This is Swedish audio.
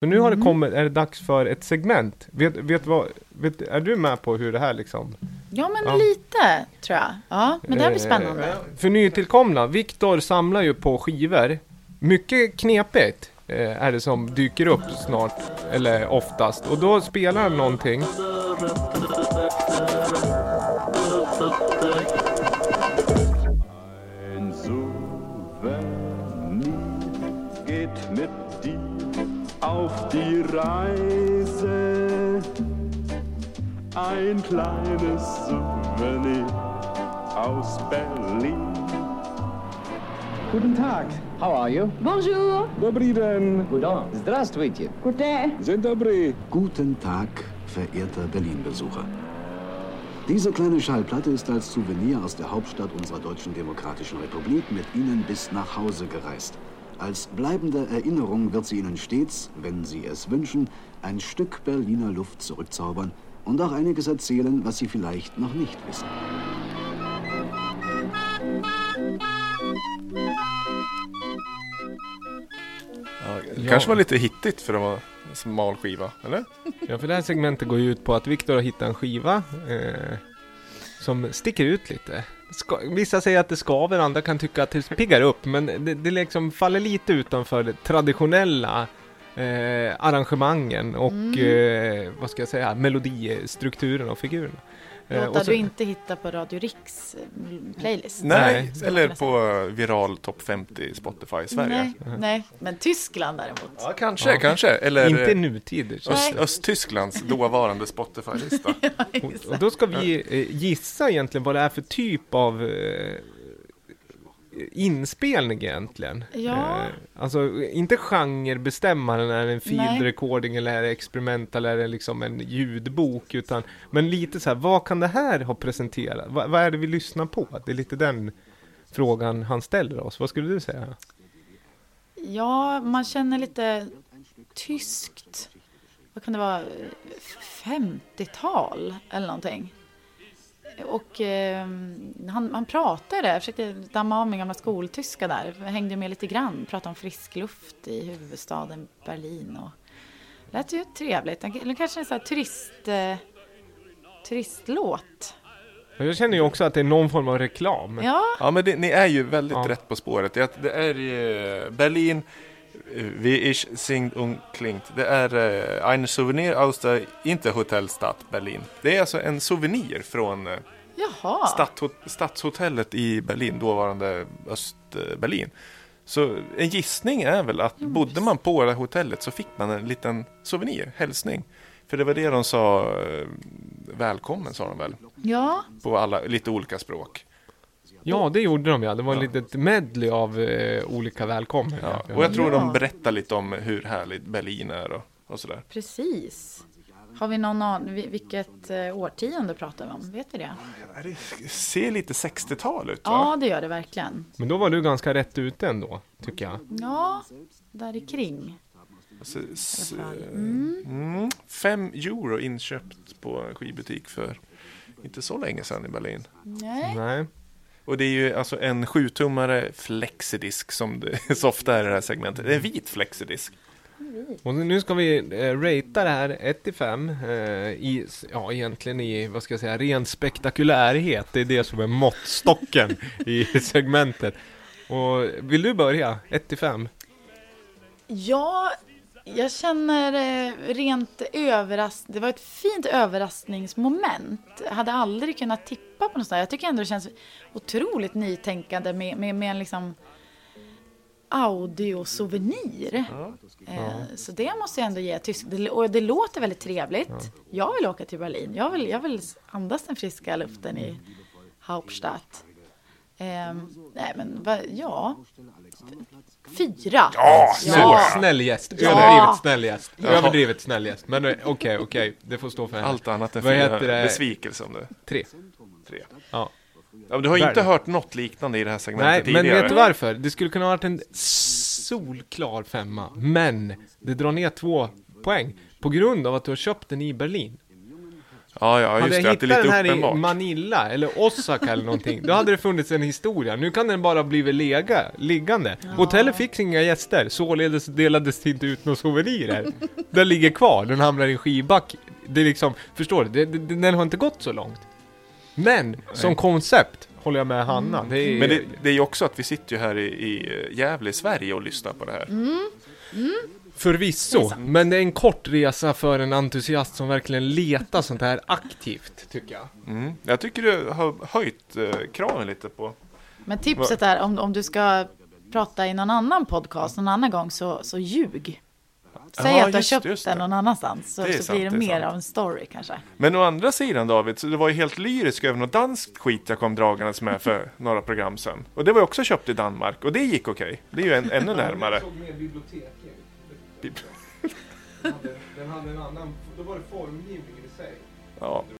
Så nu har det Mm. kommit, är det dags för ett segment. Vet, vet vad, vet, är du med på hur det här liksom? Ja, men Ja. lite tror jag. Ja, men det här blir spännande. Eh, För nytillkomna, Viktor samlar ju på skivor. Mycket knepigt eh, är det som dyker upp snart, eller oftast. Och då spelar han någonting. Reise. Ein kleines Souvenir aus Berlin. Guten Tag. How are you? Bonjour. Dobrý den. Guten. Здравствуйте. Sind dobrý. Guten Tag, verehrter Berlin-Besucher. Diese kleine Schallplatte ist als Souvenir aus der Hauptstadt unserer Deutschen Demokratischen Republik mit Ihnen bis nach Hause gereist. Als bleibende Erinnerung wird sie Ihnen stets, wenn Sie es wünschen, ein Stück Berliner Luft zurückzaubern und auch einiges erzählen, was Sie vielleicht noch nicht wissen. Ja, kanske var lite hittigt för att vara en smal skiva, eller? Ja, för det här segmentet går ju ut på att Viktor har hittat en skiva eh, som sticker ut lite. Ska, vissa säger att det skaver, andra kan tycka att det piggar upp, men det, det liksom faller lite utanför det traditionella eh, arrangemangen och eh, vad ska jag säga, melodistrukturen och figurerna. Eh, Låtar så- du inte hittar på Radio Riks eh, playlist. Nej, eller på viral topp 50 Spotify i Sverige. Nej, nej, men Tyskland däremot. Ja, kanske, kanske. Eller Inte eh, nutid. Öst. Östtysklands dåvarande Spotify-lista. Och, och då ska vi eh, gissa egentligen vad det är för typ av eh, inspelning egentligen. Ja. Eh, alltså inte genrebestämmaren, är det en field Nej. recording eller är det experimental eller är det liksom en ljudbok utan men lite så här, vad kan det här ha presenterat? Va, vad är det vi lyssnar på? Det är lite den frågan han ställer oss. Vad skulle du säga? Ja, man känner lite tyskt. Vad kan det vara? 50-tal eller någonting. Och eh, han, han pratade, jag försökte damma av min gamla skoltyska där. Jag hängde med lite grann, pratade om frisk luft i huvudstaden Berlin. Och det lät ju trevligt. Eller kanske en sån här turist, eh, turistlåt. Jag känner ju också att det är någon form av reklam. Ja, Ja, men det, ni är ju väldigt Ja. rätt på spåret. Det, det är ju Berlin, wie ich singt und klingt. Det är eh, ein Souvenir aus der Interhotelstadt Berlin. Det är alltså en souvenir från eh, jaha. Stadshot Stadshotellet i Berlin, dåvarande Östberlin. Så en gissning är väl att bodde man på det här hotellet så fick man en liten souvenir, hälsning. För det var det de sa, eh, välkommen sa de väl, Ja, på alla, lite olika språk. Ja, det gjorde de ja. Det var ett litet medley av eh, olika välkommen. Ja. Och jag tror Ja. de berättar lite om hur härligt Berlin är och, och sådär. precis. Har vi någon aning, vi- vilket eh, årtionde pratar vi om? Vet vi det? Det ser lite 60-tal ut va? Ja, det gör det verkligen. Men då var du ganska rätt ute ändå, tycker jag. Ja, där i kring. Så, s- I alla fall. mm, fem euro inköpt på skivbutik för inte så länge sedan i Berlin. Nej. Nej. Och det är ju alltså en 7-tummare flexidisk som det så ofta är i det här segmentet. Det är en vit flexidisk. Och nu ska vi eh, ratea det här 1 till 5 eh, i, ja egentligen i, vad ska jag säga, ren spektakulärhet. Det är det som är måttstocken i segmentet. Och vill du börja? 1 till 5? Ja, jag känner eh, rent överras... Det var ett fint överraskningsmoment. Jag hade aldrig kunnat tippa på något sånt. Jag tycker ändå det känns otroligt nytänkande med, med, med en liksom audiosouvenir. Eh, så det måste jag ändå ge tysk. Det, och det låter väldigt trevligt. Jag vill åka till Berlin. Jag vill, jag vill andas den friska luften i Hauptstadt. Eh, nej men va, ja. Fyra. Ja, Ja. Snäll gäst, Ja. överdrivet snäll gäst. Överdrivet snäll gäst. Men eh, okej, okej, det får stå för henne. Allt annat än Vad fyra heter det? besvikelse om det. Tre. Tre. Ja. Ja, men du har ju inte Världen. hört något liknande i det här segmentet Nej, men tidigare. vet du varför? Det skulle kunna ha varit en solklar femma, men det drar ner två poäng på grund av att du har köpt den i Berlin. Ja, ja, hade just jag det. Att det hittat är den lite här i. Manila eller Osaka eller någonting, då hade det funnits en historia. Nu kan den bara blivit lega, liggande. Hotellet fick inga gäster, således delades det inte ut några souvenirer. Den ligger kvar, den hamnar i en skivback. Det är liksom, förstår du? Det, det, den har inte gått så långt. Men, som koncept, håller jag med Hanna. Det är, Men det, det är ju också att vi sitter ju här i, i Gävle Sverige och lyssnar på det här. Förvisso, men det är en kort resa för en entusiast som verkligen letar sånt här aktivt, tycker jag. Mm. Jag tycker du har höjt eh, kraven lite på... Men tipset är om, om du ska prata i någon annan podcast någon annan gång så, så ljug. Säg Ja, att du har köpt just den någon annanstans så, Det så sant, blir det, det mer sant. av en story kanske. Men å andra sidan David, så det var ju helt lyrisk över något danskt skit jag kom dragandes med för några program sedan. Och det var ju också köpt i Danmark och det gick okej. Det är ju en, ännu närmare. Bib- Den hade en annan, då var det formgivningen i sig. Ja.